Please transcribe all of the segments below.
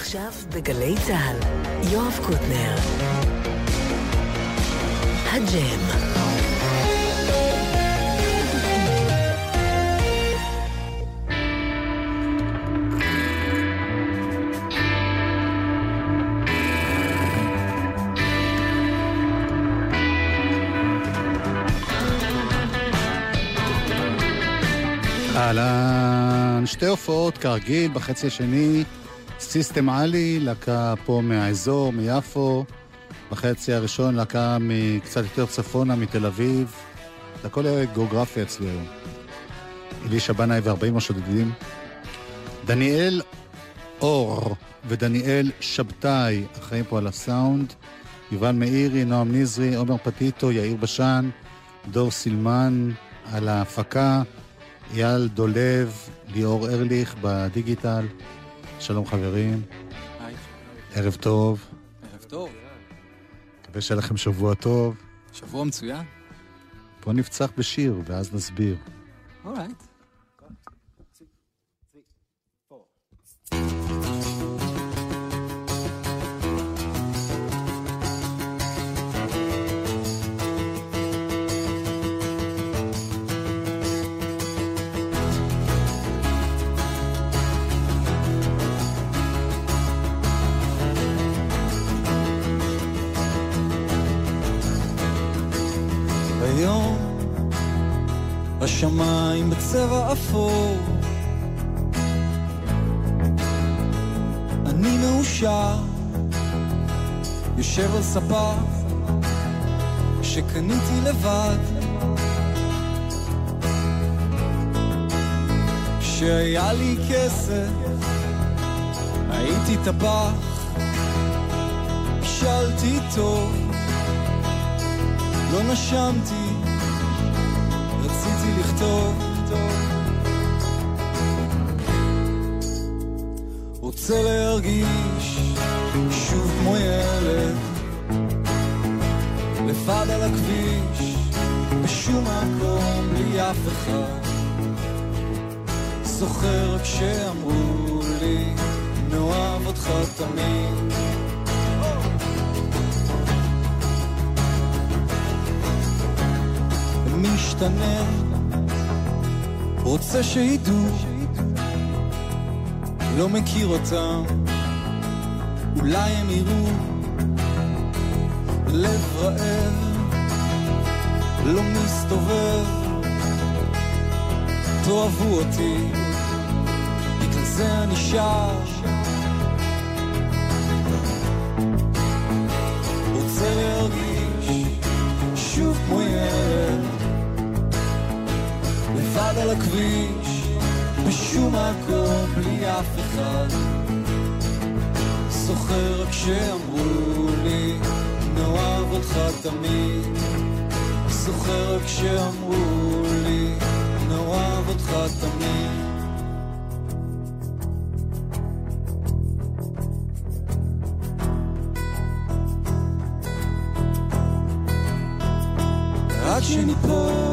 עכשיו בגלי צה"ל, יואב קוטנר. הג'ם. אהלן, שתי הופעות כרגיל בחצי השני, סיסטם עלי, להקה פה מהאזור, מיפו, בחצי הראשון להקה מקצת יותר צפונה, מתל אביב. זה הכל גיאוגרפיה אצלי היום. אלישע בנאי וארבעים השודדים. דניאל אור ודניאל שבתאי אחראים פה על הסאונד. יובל מאירי, נועם נזרי, עומר פטיטו, יאיר בשן, דור סילמן על ההפקה. אייל דולב, ליאור ארליך בדיגיטל. שלום חברים. היי. ערב טוב. ערב טוב. מקווה שיהיה לכם שבוע טוב. שבוע מצוין. בואו נפצח בשיר ואז נסביר. אורייט. השמיים בצבע אפור. אני מאושר, יושב על ספה שקניתי לבד. כשהיה לי כסף, הייתי טבח, שאלתי טוב, לא נשמתי לכתוב. רוצה להרגיש שוב כמו ילד לבד על הכביש בשום מקום בלי אף אחד. זוכר כשאמרו לי נאהב אותך תמיד. משתנה, רוצה שידעו, לא מכיר אותם, אולי הם יראו, לב רעב, לא מסתובב, תאהבו אותי, בגלל זה אני שר. לבד על הכביש, בשום מקום, בלי אף אחד. זוכר רק שאמרו לי, נאהב אותך תמיד. זוכר רק שאמרו לי, נאהב אותך תמיד. עד שניפול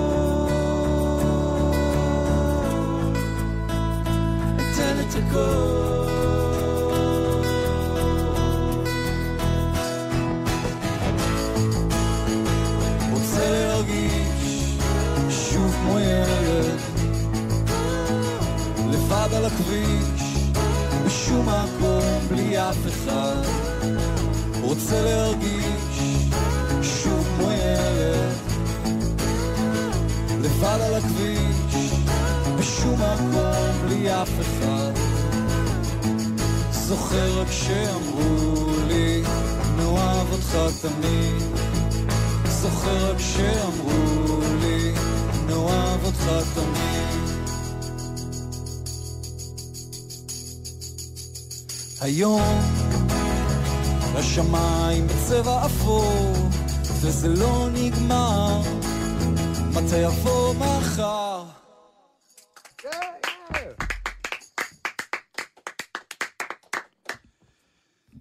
היום השמיים בצבע אפור וזה לא נגמר מתי יבוא מחר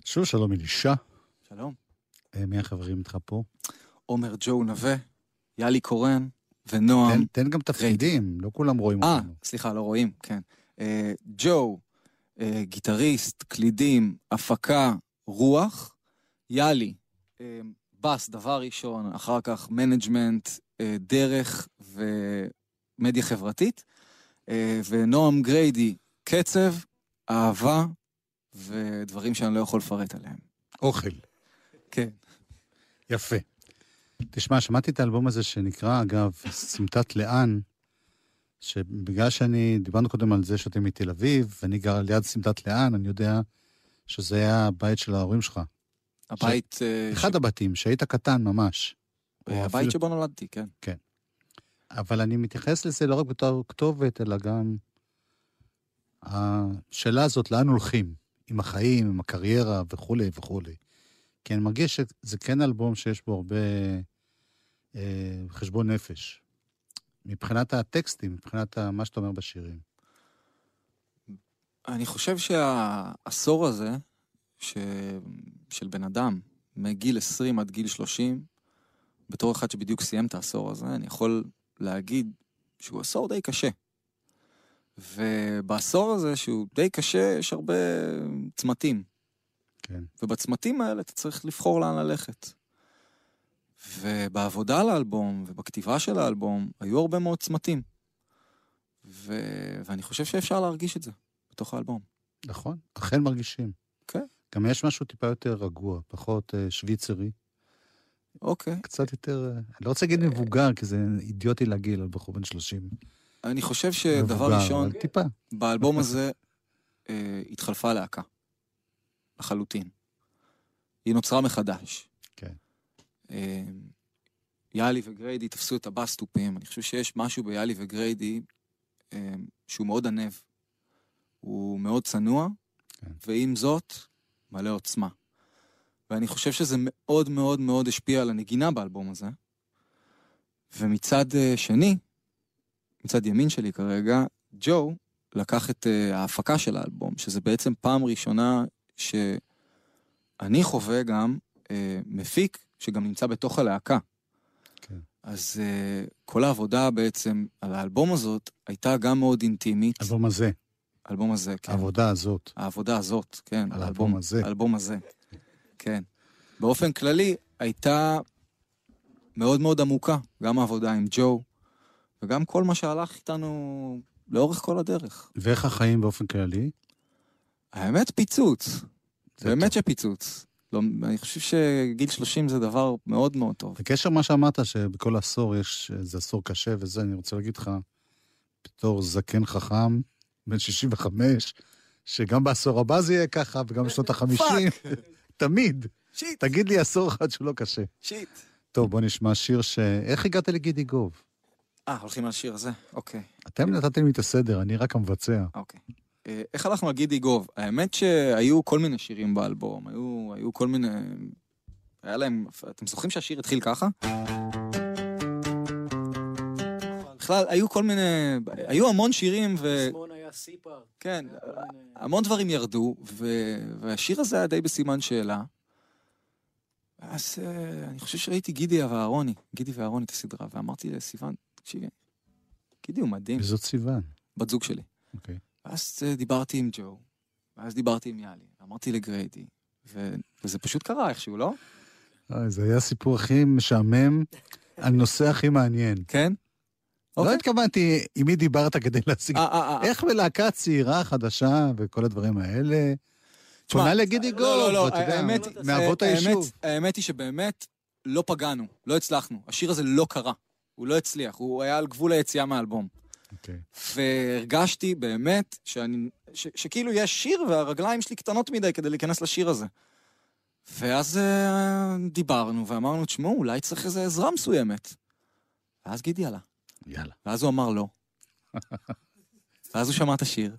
שוב שלום אלישע. שלום. אה, מי החברים איתך פה? עומר ג'ו נווה, יאלי קורן ונועם. תן, תן גם תפקידים, לא כולם רואים אותנו. אה, סליחה, לא רואים, כן. אה, ג'ו אה, גיטריסט, קלידים, הפקה, רוח. יאלי, אה, בס, דבר ראשון, אחר כך management, אה, דרך ומדיה חברתית. אה, ונועם גריידי, קצב, אהבה ודברים שאני לא יכול לפרט עליהם. אוכל. כן. יפה. תשמע, שמעתי את האלבום הזה שנקרא, אגב, סמטת לאן, שבגלל שאני, דיברנו קודם על זה שאתם מתל אביב, ואני גר ליד סמטת לאן, אני יודע שזה היה הבית של ההורים שלך. הבית... אה, אחד ש- הבתים, שהיית קטן ממש. או הבית אפילו- שבו נולדתי, כן. אבל אני מתייחס לזה לא רק בתור כתובת, אלא גם השאלה הזאת, לאן הולכים? עם החיים, עם הקריירה וכולי וכולי. כי אני מרגיש שזה כן אלבום שיש בו הרבה אה, חשבון נפש. מבחינת הטקסטים, מבחינת מה שאתה אומר בשירים. אני חושב שהעשור הזה, ש... של בן אדם, מגיל 20 עד גיל 30, בתור אחד שבדיוק סיים את העשור הזה, אני יכול להגיד שהוא עשור די קשה. ובעשור הזה, שהוא די קשה, יש הרבה צמתים. כן. ובצמתים האלה אתה צריך לבחור לאן ללכת. ובעבודה על האלבום ובכתיבה של האלבום היו הרבה מאוד צמתים. ו... ואני חושב שאפשר להרגיש את זה בתוך האלבום. נכון, אכן מרגישים. כן. גם יש משהו טיפה יותר רגוע, פחות אה, שוויצרי, אוקיי. קצת יותר, אה, אני לא רוצה להגיד מבוגר, כי זה אידיוטי להגיד על בחור בן 30. אני חושב שדבר מבוגר, ראשון, אבל טיפה. באלבום הזה אה, התחלפה להקה. לחלוטין. היא נוצרה מחדש. כן. אה, יאלי וגריידי תפסו את הבסטופים. אני חושב שיש משהו ביאלי וגריידי אה, שהוא מאוד ענב. הוא מאוד צנוע, כן. ועם זאת, מלא עוצמה. ואני חושב שזה מאוד מאוד מאוד השפיע על הנגינה באלבום הזה. ומצד אה, שני, מצד ימין שלי כרגע, ג'ו לקח את ההפקה של האלבום, שזה בעצם פעם ראשונה שאני חווה גם אה, מפיק שגם נמצא בתוך הלהקה. כן. אז אה, כל העבודה בעצם על האלבום הזאת הייתה גם מאוד אינטימית. האלבום הזה, האלבום הזה, כן. העבודה הזאת. העבודה הזאת, כן. על האלבום הזה. האלבום הזה, כן. באופן כללי, הייתה מאוד מאוד עמוקה, גם העבודה עם ג'ו, וגם כל מה שהלך איתנו לאורך כל הדרך. ואיך החיים באופן כללי? האמת, פיצוץ. באמת טוב. שפיצוץ. לא, אני חושב שגיל 30 זה דבר מאוד מאוד טוב. בקשר למה שאמרת, שבכל עשור יש איזה עשור קשה וזה, אני רוצה להגיד לך, בתור זקן חכם, בן 65, שגם בעשור הבא זה יהיה ככה, וגם בשנות החמישים, תמיד. שיט, תגיד לי עשור אחד שלא קשה. שיט. טוב, בוא נשמע שיר ש... איך הגעת לגידי גוב? אה, הולכים על השיר הזה? אוקיי. אתם נתתם לי את הסדר, אני רק המבצע. אוקיי. אה, איך הלכנו על גידי גוב? האמת שהיו כל מיני שירים באלבום, היו, היו כל מיני... היה להם... אתם זוכרים שהשיר התחיל ככה? בכלל, היו כל מיני... היו המון שירים ו... שמאל היה סיפר. כן, המון דברים ירדו, ו... והשיר הזה היה די בסימן שאלה. אז אה, אני חושב שראיתי גידי ואהרוני, גידי ואהרוני את הסדרה, ואמרתי לסיוון, תקשיבי, גידי הוא מדהים, וזאת סיוון. בת זוג שלי. אוקיי. ואז אה, דיברתי עם ג'ו, ואז דיברתי עם יאלי, אמרתי לגריידי, ו... וזה פשוט קרה איכשהו, לא? אה, זה היה הסיפור הכי משעמם, על נושא הכי מעניין. כן? לא אוקיי. התכוונתי עם מי דיברת כדי להשיג... אה. איך בלהקה צעירה, חדשה, וכל הדברים האלה, תשמע, פונה לגידי לא, לא, לא, אתה יודע, האמת, מאבות האמת- היישוב. האמת היא שבאמת לא פגענו, לא הצלחנו. השיר הזה לא קרה, הוא לא הצליח, הוא היה על גבול היציאה מהאלבום. אוקיי. והרגשתי באמת שאני, ש, שכאילו יש שיר והרגליים שלי קטנות מדי כדי להיכנס לשיר הזה. ואז אה, דיברנו ואמרנו, תשמעו, אולי צריך איזו עזרה מסוימת. ואז גידי עלה. יאללה. ואז הוא אמר לא. ואז הוא שמע את השיר,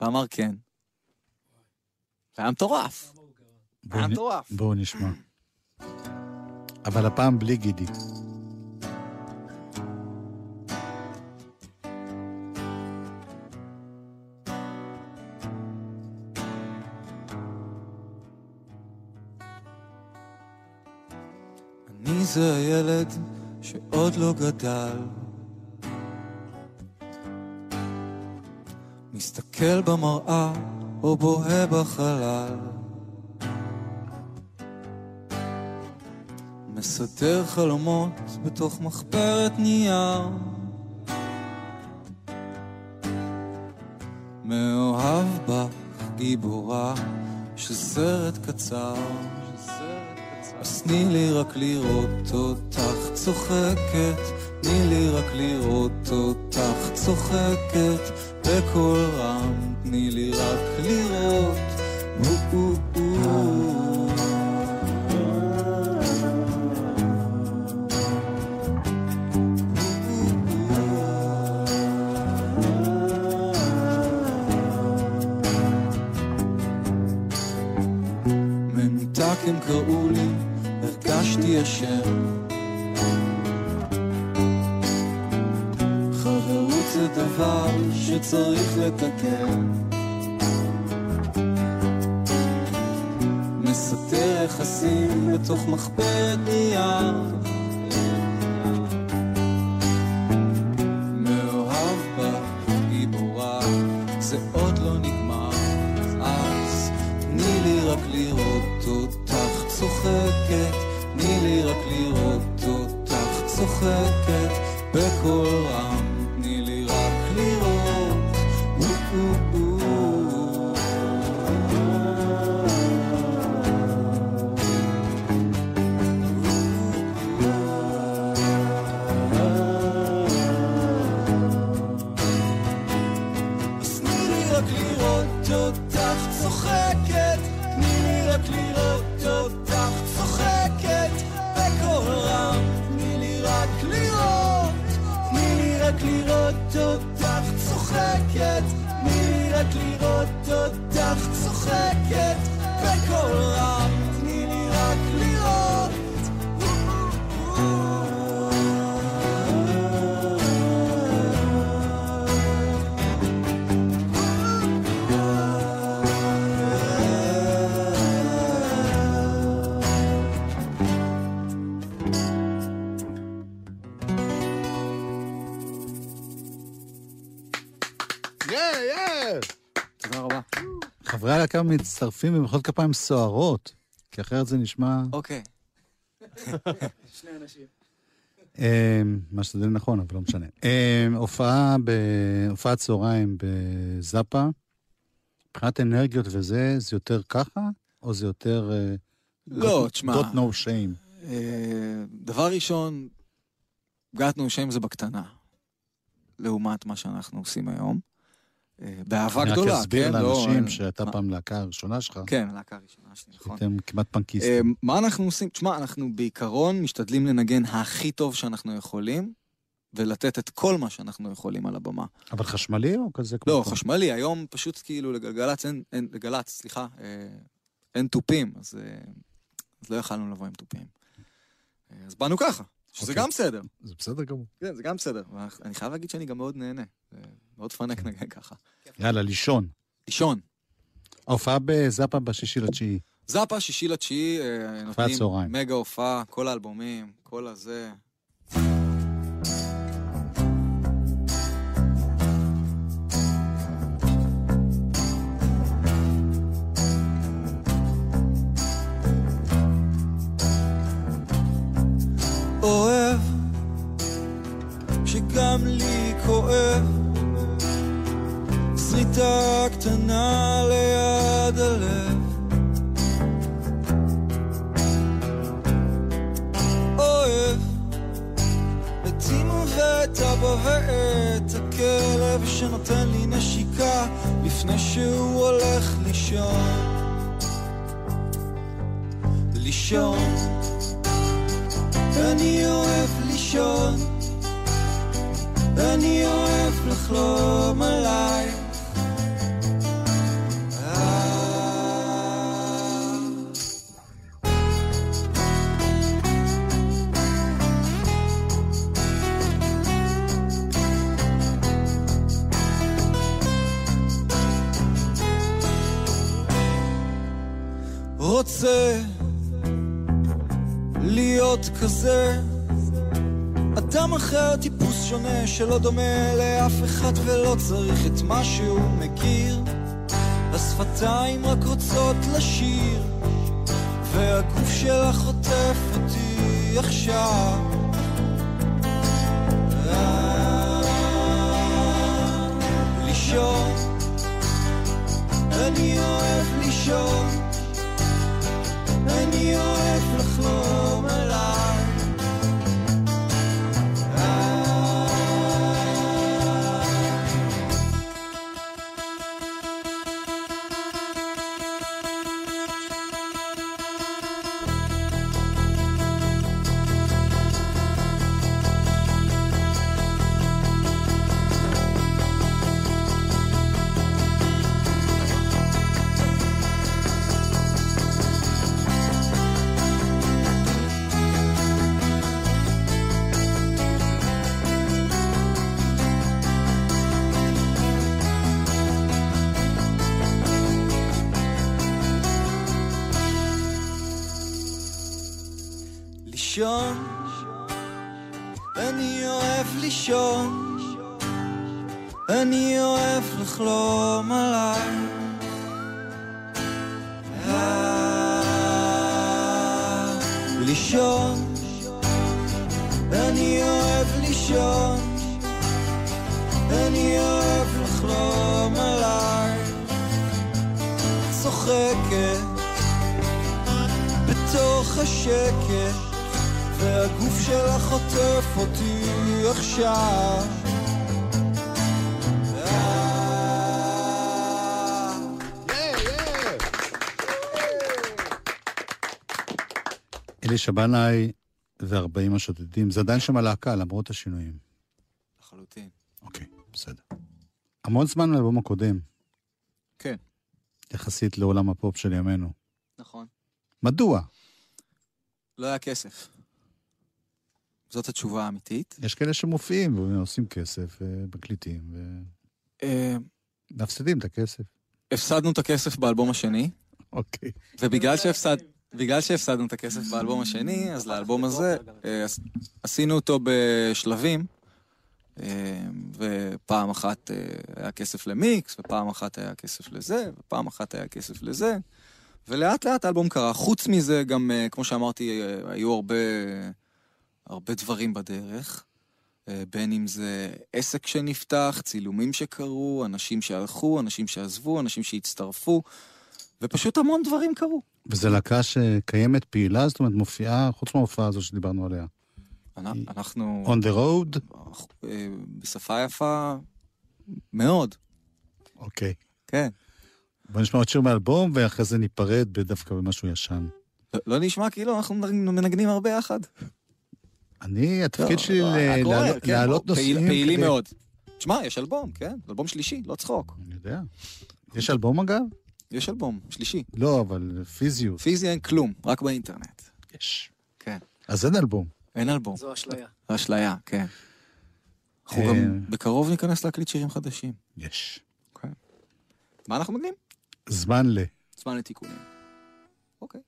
ואמר כן. זה היה מטורף. היה מטורף. בואו נשמע. אבל הפעם בלי גידי. זה הילד שעוד לא גדל. מסתכל במראה או בוהה בחלל. מסדר חלומות בתוך מחברת נייר. מאוהב בך גיבורה של סרט קצר. אז תני לי רק לראות אותך צוחקת, תני לי רק לראות אותך צוחקת. בקול רם, תני לי רק לראות. מנותק הם קראו שצריך לתקן. מסתר יחסים בתוך מחברת חברי הלהקה מצטרפים במחיאות כפיים סוערות, כי אחרת זה נשמע... אוקיי. אה, מה שזה נכון, אבל לא משנה. אה, הופעה ב- הופעת צהריים בזאפה, מבחינת אנרגיות וזה, זה יותר ככה, או זה יותר... אה, לא, got- תשמע. got no shame. אה, דבר ראשון, גטנו שם זה בקטנה, לעומת מה שאנחנו עושים היום. אה, באהבה אני רק גדולה, אסביר כן? לא, לאנשים אה, שהייתה פעם להקה הראשונה שלך, כן, להקה הראשונה שלי, נכון. אתם כמעט אה, פנקיסטים. מה אנחנו עושים? תשמע, אנחנו בעיקרון משתדלים לנגן הכי טוב שאנחנו יכולים, ולתת את כל מה שאנחנו יכולים על הבמה. אבל חשמלי או כזה כמו לא? חשמלי, היום פשוט כאילו לגלגלצ אין, אין, לגל"צ, סליחה, אה, אין תופים, אז, אה, אז לא יכלנו לבוא עם תופים. אה, אז באנו ככה, שזה אוקיי. גם בסדר. זה בסדר גמור. כן, זה גם בסדר. אני חייב להגיד שאני גם מאוד נהנה. מאוד פאנק כן. נגן ככה. יאללה, לישון. לישון. ההופעה בזאפה בשישי לתשיעי. זאפה, שישי לתשיעי, אה, נותנים. מגה הופעה, כל האלבומים, כל הזה. שגם לי כואב, שריטה קטנה ליד הלב. אוהב, את אמא ואת אבא ואת הכלב שנותן לי נשיקה לפני שהוא הולך לישון. לישון. אני אוהב לישון, אני אוהב לחלום עליי. רוצה להיות כזה אדם אחר, טיפוס שונה שלא דומה לאף אחד ולא צריך את מה שהוא מכיר השפתיים רק רוצות לשיר, והגוף שלך חוטף אותי עכשיו. לישון, אני אוהב לישון, אני אוהב לחלום. לישון, אני אוהב לישון, אני אוהב לחלום עליי. לישון, אני אוהב לישון, אני אוהב לחלום עליי. צוחקת בתוך השקט והגוף שלך חוטף אותי עכשיו. אלי שבנאי ו-40 השודדים, זה עדיין שם הלהקה, למרות השינויים. לחלוטין. אוקיי, בסדר. המון זמן מהאלבום הקודם, כן, יחסית לעולם הפופ של ימינו. נכון. מדוע? לא היה כסף. זאת התשובה האמיתית. יש כאלה שמופיעים ועושים כסף, מקליטים, אה, ומפסידים את הכסף. הפסדנו את הכסף באלבום השני, אוקיי. ובגלל שהפסד... בגלל שהפסדנו את הכסף באלבום השני, אז לאלבום הזה אה, עש- עשינו אותו בשלבים, אה, ופעם אחת אה, היה כסף למיקס, ופעם אחת היה כסף לזה, ופעם אחת היה כסף לזה, ולאט לאט האלבום קרה. חוץ מזה, גם, אה, כמו שאמרתי, אה, היו הרבה, הרבה דברים בדרך. אה, בין אם זה עסק שנפתח, צילומים שקרו, אנשים שהלכו, אנשים שעזבו, אנשים שהצטרפו, ופשוט המון דברים קרו. וזו להקה שקיימת פעילה, זאת אומרת מופיעה, חוץ מההופעה הזו שדיברנו עליה. אנ- אנחנו On the road? אה, בשפה יפה מאוד, אוקיי. כן. בוא נשמע עוד שיר מאלבום, ואחרי זה ניפרד דווקא במשהו ישן. לא- לא נשמע כאילו אנחנו מנגנים הרבה יחד. אני, התפקיד לא, שלי לא, להעלות- כן, בוא, פעיל- נושאים. פעילים מאוד. תשמע, יש אלבום, כן? אלבום שלישי, לא צחוק. אני יודע. יש אלבום אגב? יש אלבום, שלישי. לא, אבל פיזיות. פיזי אין כלום, רק באינטרנט. יש. כן. אז אין אלבום. אין אלבום. זו אשליה. אשליה, כן. אנחנו אה, גם בקרוב ניכנס להקליט שירים חדשים. יש. מה אנחנו מנגנים? זמן ל... זמן לתיקונים. אוקיי.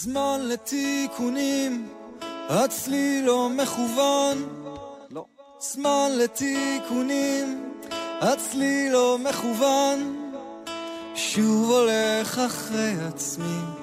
זמן לתיקונים, הצליל לא מכוון. לא. זמן לתיקונים, הצליל לא מכוון. שוב הולך אחרי עצמי.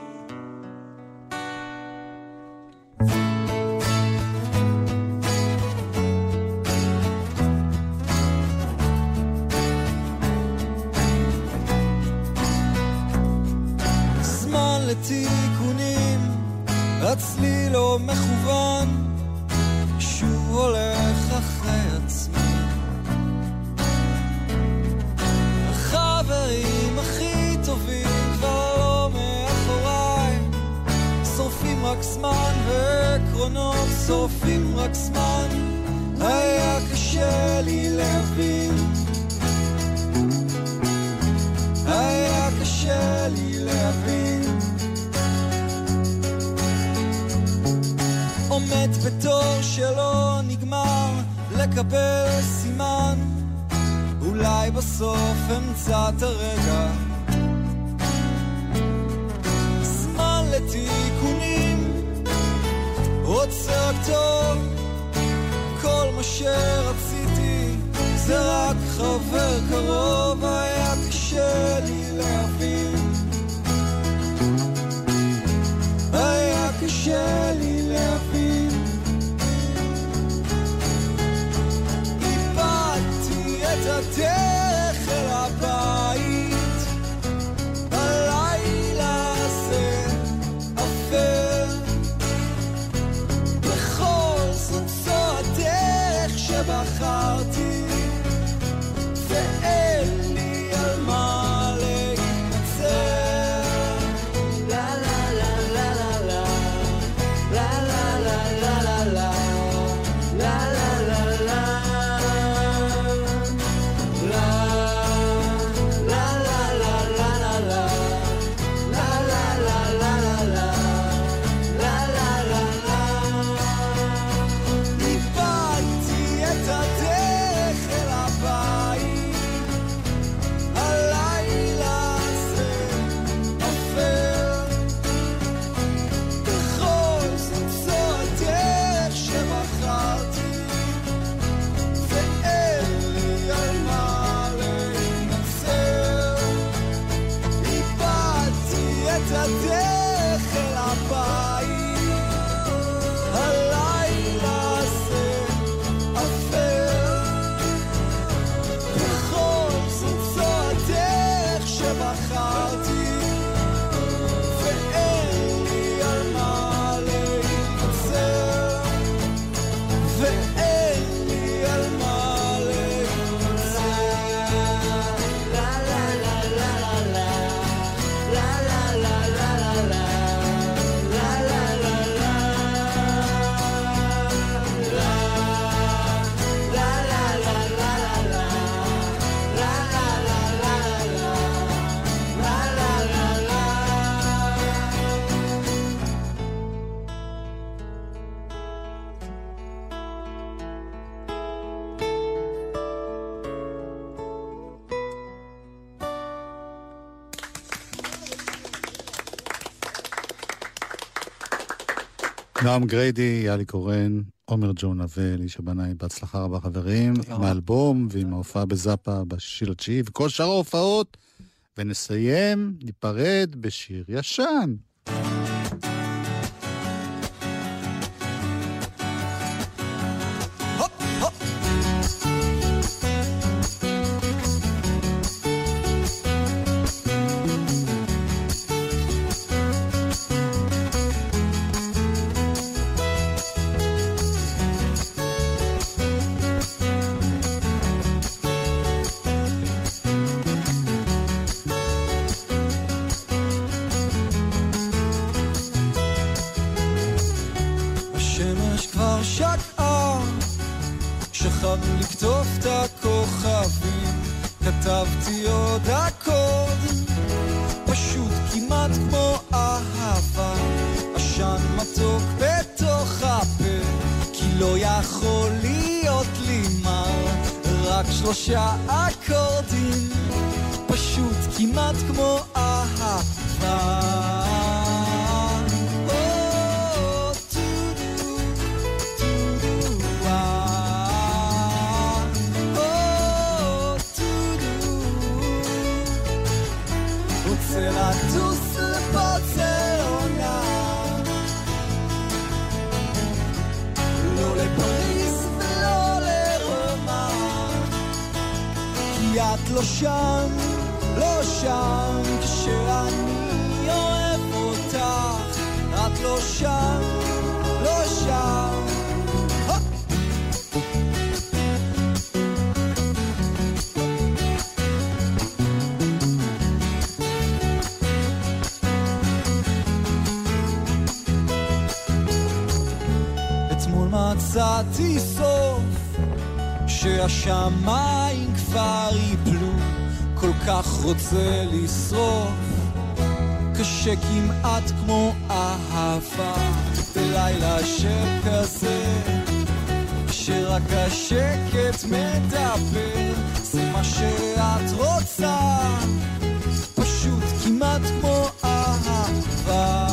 רק זמן, היה קשה לי להבין. היה קשה לי להבין. עומד בתור שלא נגמר לקבל סימן. אולי בסוף אמצא את הרגע שרציתי זה רק חבר קרוב. נועם גריידי, יאלי קורן, עומר ג'ון ואלישע הבנאי, בהצלחה רבה חברים, עם האלבום ועם ההופעה בזאפה בשישי לתשיעי, וכל שאר ההופעות, ונסיים, ניפרד בשיר ישן. השמיים כבר ייפלו, כל כך רוצה לשרוף, קשה כמעט כמו אהבה, בלילה שכזה, כשרק השקט מדבר, זה מה שאת רוצה, פשוט כמעט כמו אהבה.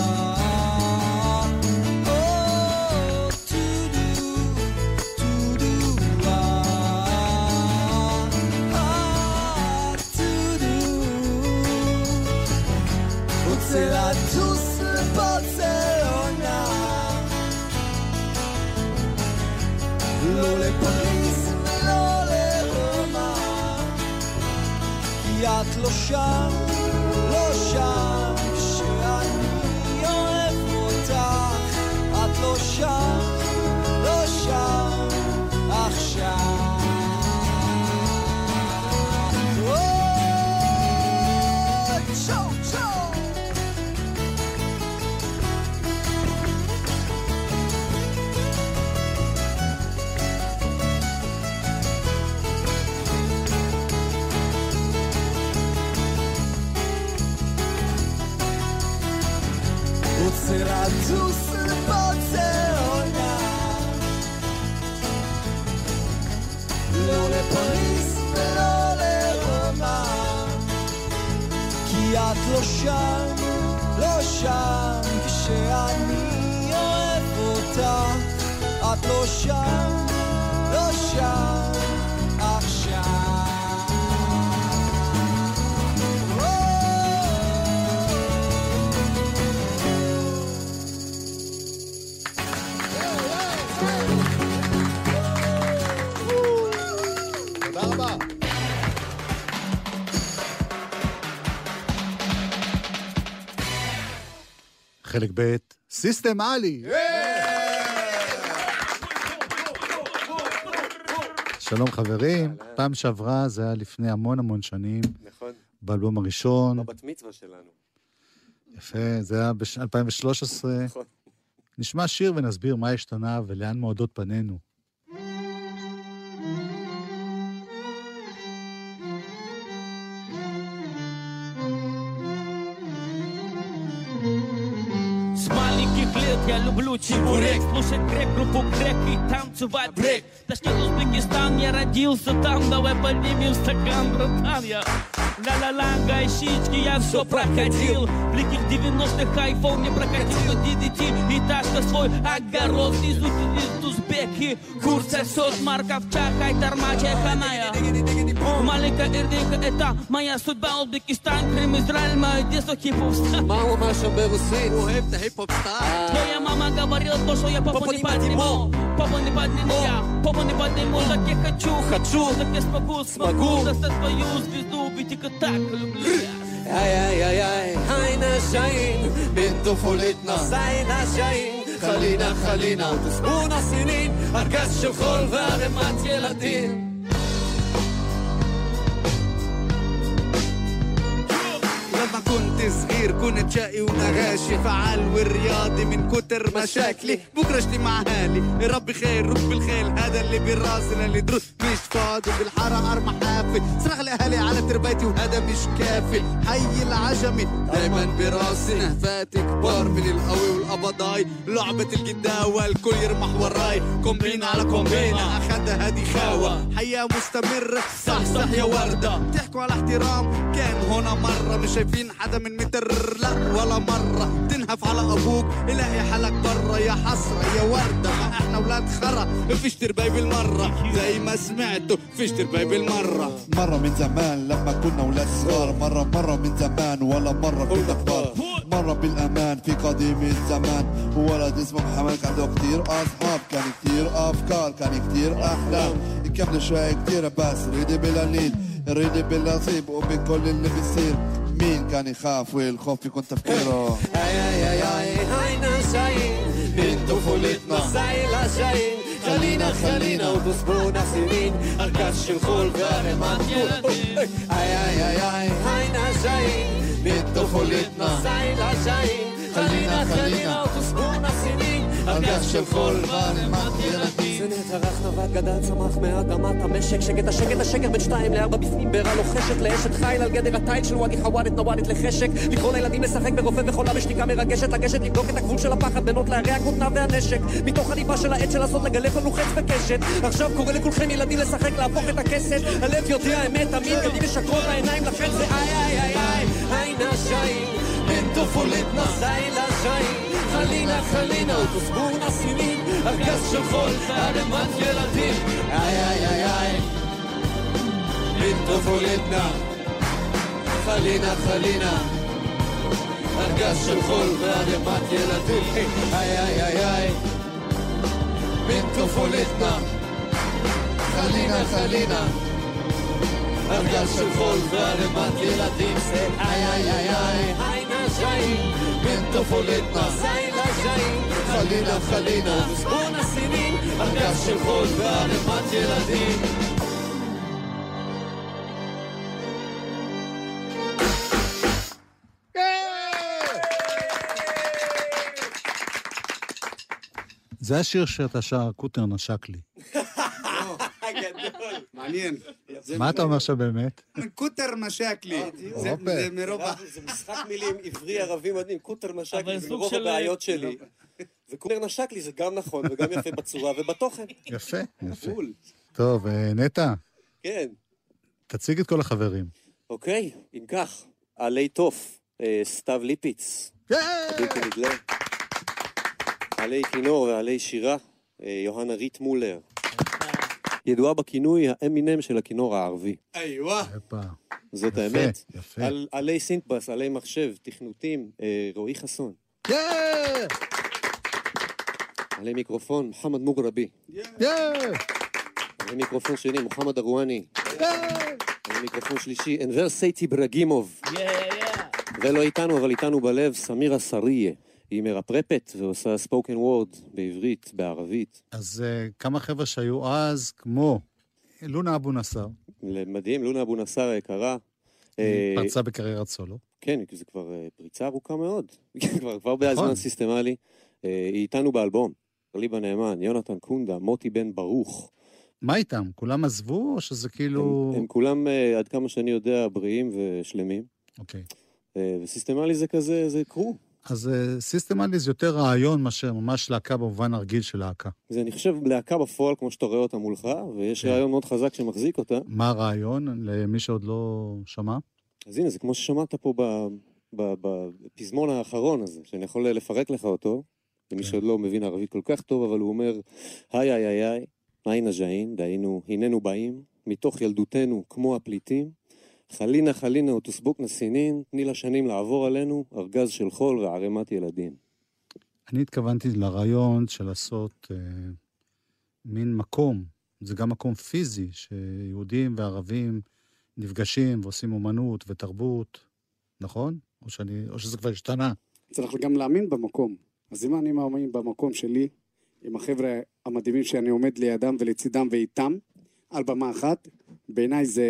את שם, לא שם כשאני אוהב אותך. את לא שם, לא שם חלק ב', סיסטם עלי. שלום חברים, פעם שעברה זה היה לפני המון המון שנים, נכון, באלבום הראשון. בבת מצווה שלנו. יפה, זה היה ב-2013. נכון. נשמע שיר ונסביר מה השתנה ולאן מועדות פנינו. люблю чебурек Слушать грек, группу грек и танцевать брек. Точнее Узбекистан, я родился там Давай поднимем стакан, братан, я. Ля-ля-ля, гайщички, я все проходил. В в 90-х, айфон не прокатил Но DDT, и ташка свой огород Внизу узбеки, курсы, сот, марков, чакай, тормачай, ханая. Маленькая Ирдика, это моя судьба. Узбекистан, Крым, Израиль, мое детство, хип-хоп Мама, Маша, был сын, хип-хоп мама говорила то, что я папу не подниму Папу не подниму я, папу не подниму Так я хочу, хочу, так я смогу, смогу Достать свою звезду, ведь только так люблю я איי איי איי איי, היי נשאים, בנטו פוליטנה, זי נשאים, חלינה חלינה, ותסבון הסינים, ארגז של חול וערימת ילדים. صغير كنت شقي ونغاشي. فعال والرياضي من كتر مشاكلي. بكرة اشتي مع أهلي ربي خير رب الخيل هذا اللي براسنا اللي دروس مش فاضي بالحارة أرمى حافي. صرخ لأهلي على تربيتي وهذا مش كافي. حي العجمي دايما براسي. نهفاتي كبار من القوي والقبضاي لعبة الجداوة الكل يرمح وراي. كومبينة على كومبينة. اخدها هادي خاوة. حياة مستمرة. صح صح يا وردة. تحكوا على احترام. كان هنا مرة. مش شايفين حدا من متر. لا ولا مرة. تنهف على أبوك. إلهي حالك برا. يا حسرة يا وردة. ما إحنا ولاد خرا. فيش ترباي بالمرة. زي ما سمعته فيش ترباي بالمرة. مرة من زمان لما كنا ولا صغار مرة مرة من زمان ولا مرة كنا كبار مرة بالأمان في قديم الزمان ولد اسمه محمد كان كتير أصحاب كان كتير أفكار كان كتير أحلام. كملوا شوية كتير بس ريدي بلا ريدي بلا وبكل اللي بيصير. مين كان يخاف والخوف يكون تفكيره؟ هاي هاي هاي هاي نسايين נשאים, בנטו פוליטנה, זי נשאים, חלינה חלינה, ותסבון הסינים, ארגז של חול וערימת ילדים. איי איי איי איי, היי נשאים, בנטו פוליטנה, זי נשאים, חלינה הסינים, ארגז של חול וערימת ילדים. זה נטרח נבט גדל צמח מאדמת המשק. שקט השקט השקר בין שתיים לארבע בפנים. בירה לוחשת לאשת חיל על גדר התיל של וואדי חוואדת נוואדת לחשק. לקרוא לילדים לשחק ברופא וחולה בשתיקה מרגשת. לגשת לבדוק את הגבול של הפחד בינות להרי הכותנה והנשק. מתוך הליבה של העט של לעשות לגלף לנו חץ וקשת. עכשיו קורא לכולכם ילדים לשחק להפוך את הכסת. הלב יודע אמת תמיד גדים משקרות העיניים לכן זה איי איי איי איי. היי נשאים בנטו פוליטנה זי לשאים חלינה חלינה ותסבור נסינים ארגז של חול ערימת ילדים איי איי איי איי. בנטו פוליטנה חלינה חלינה ארגז של חול וערימת ילדים איי איי איי איי. בנטו פוליטנה חלינה חלינה ארגז של חול וערימת ילדים זה איי איי איי איי היינה ז'אין בנטו פוליטנה זיילה ז'אין חלינה חלינה בונה סינים ארגז של חול וערימת ילדים זה השיר שאתה שר, קוטר נשק לי. מעניין. מה אתה אומר עכשיו באמת? קוטר משק לי. זה- מרוב. זה משחק מילים עברי-ערבי מדהים, קוטר נשק אבל לי, זה מרוב של- הבעיות שלי. וקוטר נשק לי זה גם נכון וגם יפה בצורה ובתוכן. יפה, יפה. טוב, אה, נטע, כן. תציג את כל החברים. אוקיי, אם כך, עלי תוף, אה, סתיו ליפיץ. עלי כינור ועלי שירה, אה, יוהנה ריט מולר. ידועה בכינוי האמינם של הכינור הערבי. איווה. זאת האמת. יפה. על- עלי סינטבס, עלי מחשב, תכנותים, אה, רועי חסון. עלי מיקרופון, מוחמד מוגרבי. עלי מיקרופון שני, מוחמד ארואני. עלי מיקרופון שלישי, אנבר סייטי ברגימוב. יא, יא. ולא איתנו, אבל איתנו בלב, סמירה סריה. היא מרפרפת ועושה ספוקן וורד בעברית, בערבית. אז אה, כמה חבר'ה שהיו אז, כמו לונה אבו נסאר, מדהים, לונה אבו נסאר היקרה. אה, פרצה בקריירת סולו. כן, זה כבר אה, פריצה ארוכה מאוד. כבר כבר בזמן נכון. סיסטמלי. היא איתנו באלבום. ליבה נאמן, יונתן קונדה, מוטי בן ברוך. מה איתם? כולם עזבו, או שזה כאילו... הם, הם כולם, עד כמה שאני יודע, בריאים ושלמים. אוקיי. אה, וסיסטמלי זה כזה, זה קרו. אז סיסטמלי זה יותר רעיון מאשר ממש להקה במובן הרגיל של להקה. זה, אני חושב, להקה בפועל, כמו שאתה רואה אותה מולך, ויש כן. רעיון מאוד חזק שמחזיק אותה. מה הרעיון, למי שעוד לא שמע? אז הנה, זה כמו ששמעת פה בפזמון האחרון הזה, שאני יכול לפרק לך אותו, למי כן. שעוד לא מבין ערבית כל כך טוב, אבל הוא אומר, היי היי היי היי נג'אין, דהיינו, הננו באים, מתוך ילדותנו כמו הפליטים, חלינה חלינה ותוסבוקנה סינין, תני לשנים לעבור עלינו, ארגז של חול וערימת ילדים. אני התכוונתי לרעיון של לעשות אה, מין מקום, זה גם מקום פיזי, שיהודים וערבים נפגשים ועושים אומנות ותרבות, נכון? או, שאני, או שזה כבר השתנה. צריך גם להאמין במקום. אז אם אני מאמין במקום שלי, עם החבר'ה המדהימים שאני עומד לידם ולצידם ואיתם, על במה אחת, בעיניי זה,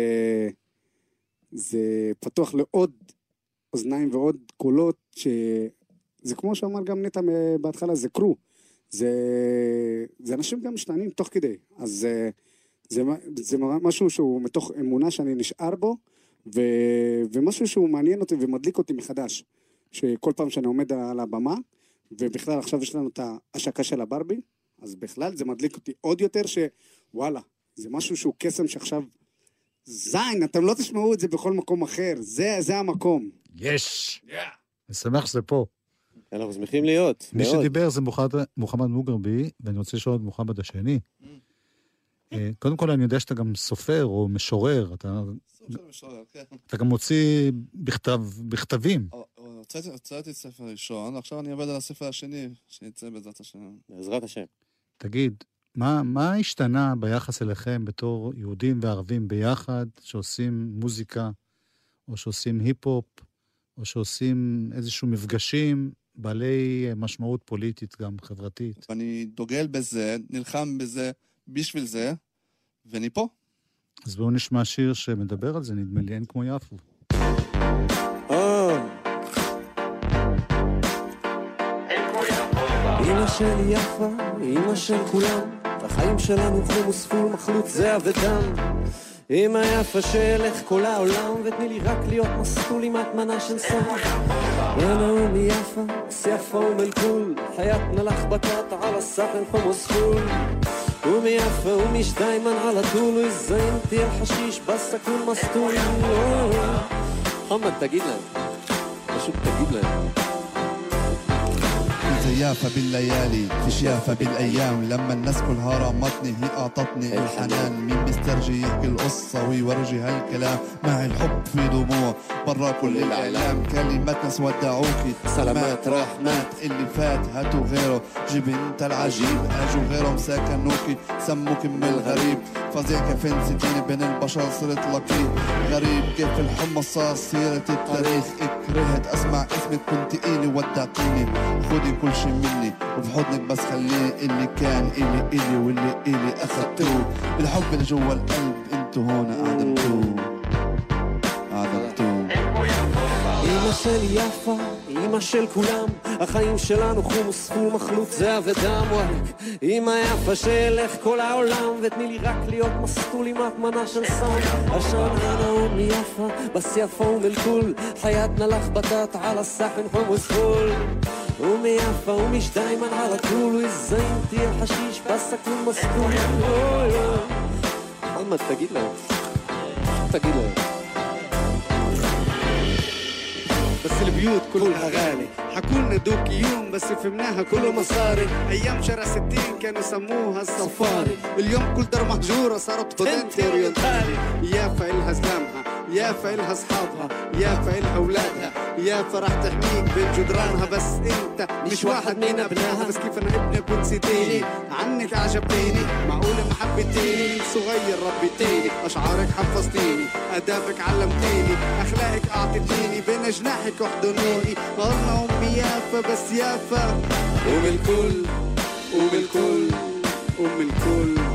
זה פתוח לעוד אוזניים ועוד קולות, שזה כמו שאמר גם נטע בהתחלה, זה קרו. זה, זה אנשים גם משתנים תוך כדי. אז זה, זה, זה משהו שהוא מתוך אמונה שאני נשאר בו, ו, ומשהו שהוא מעניין אותי ומדליק אותי מחדש. שכל פעם שאני עומד על הבמה, ובכלל עכשיו יש לנו את ההשקה של הברבי, אז בכלל זה מדליק אותי עוד יותר שוואלה, זה משהו שהוא קסם שעכשיו... זין, אתם לא תשמעו את זה בכל מקום אחר, זה, זה המקום. יש! אני שמח שזה פה. אנחנו שמחים להיות, מי מאוד. שדיבר זה מוחמד, מוחמד מוגרבי, ואני רוצה לשאול את מוחמד השני. אה, קודם כל, אני יודע שאתה גם סופר או משורר, אתה, של משורר, כן. אתה גם מוציא בכתב, בכתבים. אה, אה, הוצאתי- הוצאתי ספר ראשון, ועכשיו אני עובד על הספר השני, שיצא בעזרת השם. בעזרת השם. תגיד, מה, מה השתנה ביחס אליכם בתור יהודים וערבים ביחד, שעושים מוזיקה, או שעושים היפ-הופ, או שעושים איזשהו מפגשים בעלי משמעות פוליטית, גם חברתית? ואני דוגל בזה, נלחם בזה, בשביל זה, ואני פה. אז בואו נשמע שיר שמדבר על זה, נדמה לי, אין כמו יפו. אמא שלי יפה, אמא של כולם, החיים שלנו חומוס פול מחלוץ זהה ודם. אמא יפה שאלך כל העולם, ותני לי רק להיות מסטול עם הטמנה של סם. انا امي يافا سيافا ام الكل حياتنا لخبطات على الساحل حمص فول امي يافا ومش دايما على طول ازاي انت الحشيش بس اكون مسطول محمد تجيب لنا شو تجيب لنا يافا بالليالي فيش يافا بالأيام. لما الناس كلها رمتني هي أعطتني الحنان. مين بيسترجي يحكي القصة ويورجي هالكلام معي الحب في دموع برا كل الإعلام. كلمات ناس ودعوكي سلامات راح مات اللي فات هاتوا غيره. جيب انت العجيب اجوا غيرهم سكنوكي سموك من الغريب. فزي كيف نسيتيني بين البشر صرت لطيف غريب كيف الحمص صار سيرة التاريخ. كرهت أسمع اسمك كنت إلي ودعتيني. خدي كل شي مني وبحضنك بس خليني اللي كان إلي إلي واللي إلي أخدتوه الحب اللي جوا القلب انتو هون أعدمتوه أعدمتوه אמא של יפה, אמא של כולם, החיים שלנו חומוס פול מחלוט זהב ודם וואלק. אמא יפה שאלך כל העולם, ותני לי רק להיות מסטול עם הטמנה של סם. עשן הנאום מיפה, בס יפה ומלכול, حياتنا لخبطت على الصحن حمص قومي يافا قومي دايما على طول وازاي انت يا حشيش بس أكون مسكون محمد تجيلة تجيلة بس البيوت كلها غالي حكون ندوب يوم بس فهمناها كله مصاري. أيام شارع 60 كانوا يسموها الصفاري. اليوم كل دار مهجوره صارت فضنتر يا يافا سلامها يافا إلها أصحابها يافا إلها أولادها يافا راح تحميك بين جدرانها بس أنت مش واحد من أبنائها. بس كيف أنا ابنك ونسيتيني عنك عجبتيني معقولة ما حبيتيني؟ صغير ربيتيني أشعارك حفظتيني آدابك علمتيني أخلاقك أعطيتيني بين جناحك احضنوني قلنا أمي يافا بس يافا. ام الكل ام الكل ام الكل.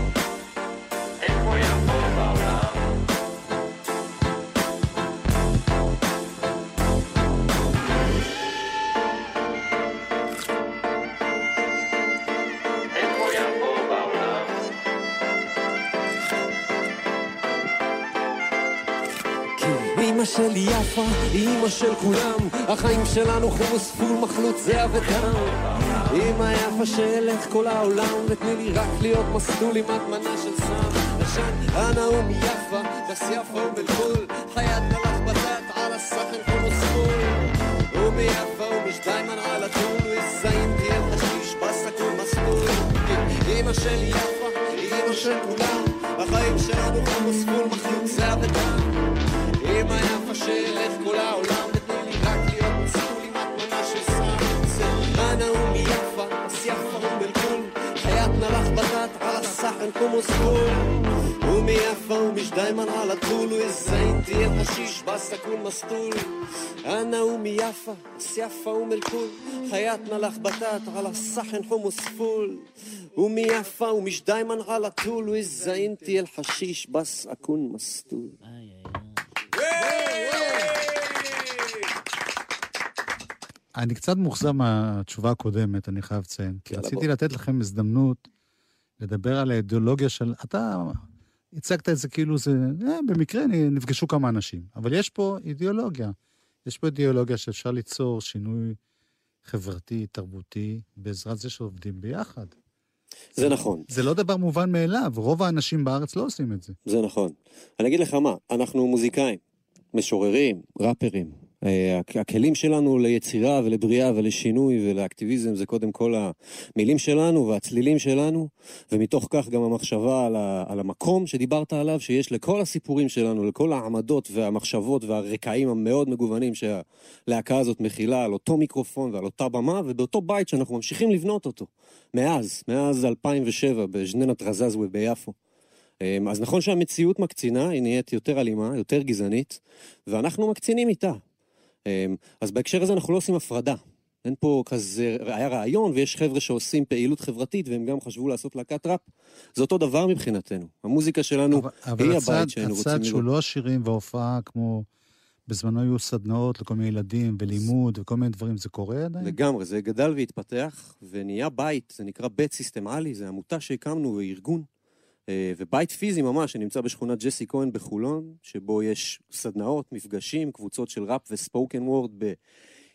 של יפה היא אימא של כולם. החיים שלנו חומוס פול מחלות זהה ודם אימא יפה שאלך כל העולם ותני לי רק להיות מסלול עם הדמנה של סם. עשן הוא מיפה, בס יפה ובלבול חיית מלח בדת על הסחן חומוס פול. ומיפה ומשדיימן על הטון, וזין תהיה חשיש בסכול מסלול אימא של יפה היא אימא של כולם. החיים שלנו חומוס פול מחלות זהה ודם אימא יפה שאלך כל העולם ותני לי רק להיות מסלול עם הטמנה של סם أنا أمي يافا بس يافا أم الكل حياتنا لخبطت على الصحن حمص فول أمي يافا ومش دايما على طول وإزاي انتي الحشيش بس أكون مسطول أنا أمي يافا بس يافا أم الكل حياتنا لخبطت على الصحن حمص فول أمي يافا ومش دايما على طول وإزاي انتي الحشيش بس أكون مسطول אני קצת מאוכזב מהתשובה הקודמת, אני חייב לציין. כי רציתי. לתת לכם הזדמנות לדבר על האידיאולוגיה של... אתה הצגת את זה כאילו זה... אה, במקרה נפגשו כמה אנשים. אבל יש פה אידיאולוגיה. יש פה אידיאולוגיה שאפשר ליצור שינוי חברתי, תרבותי, בעזרת זה שעובדים ביחד. זה נכון. זה לא דבר מובן מאליו, רוב האנשים בארץ לא עושים את זה. זה נכון. אני אגיד לך מה, אנחנו מוזיקאים, משוררים, ראפרים. אה, הכ- הכלים שלנו ליצירה ולבריאה ולשינוי ולאקטיביזם זה קודם כל המילים שלנו והצלילים שלנו, ומתוך כך גם המחשבה על, ה, על המקום שדיברת עליו, שיש לכל הסיפורים שלנו, לכל העמדות והמחשבות והרקעים המאוד מגוונים שהלהקה הזאת מכילה על אותו מיקרופון ועל אותה במה, ובאותו בית שאנחנו ממשיכים לבנות אותו. מאז, מאז 2007 בז'ננת רזזווה ביפו. אמ, אז נכון שהמציאות מקצינה, היא נהיית יותר אלימה, יותר גזענית, ואנחנו מקצינים איתה. אמ, אז בהקשר הזה אנחנו לא עושים הפרדה. אין פה כזה, היה רעיון ויש חבר'ה שעושים פעילות חברתית והם גם חשבו לעשות להקת ראפ. זה אותו דבר מבחינתנו. המוזיקה שלנו אבל, אבל היא הצד, הבית שהיינו רוצים הצד שהוא לראות. לא השירים וההופעה, כמו בזמנו היו סדנאות לכל מיני ילדים ולימוד וכל מיני דברים, זה קורה עדיין? לגמרי, זה גדל והתפתח, ונהיה בית, זה נקרא בית סיסטמלי, זה עמותה שהקמנו וארגון. אה, ובית פיזי ממש, שנמצא בשכונת ג'סי כהן בחולון, שבו יש סדנאות, מפגשים, קבוצות של ראפ וספוקן וורד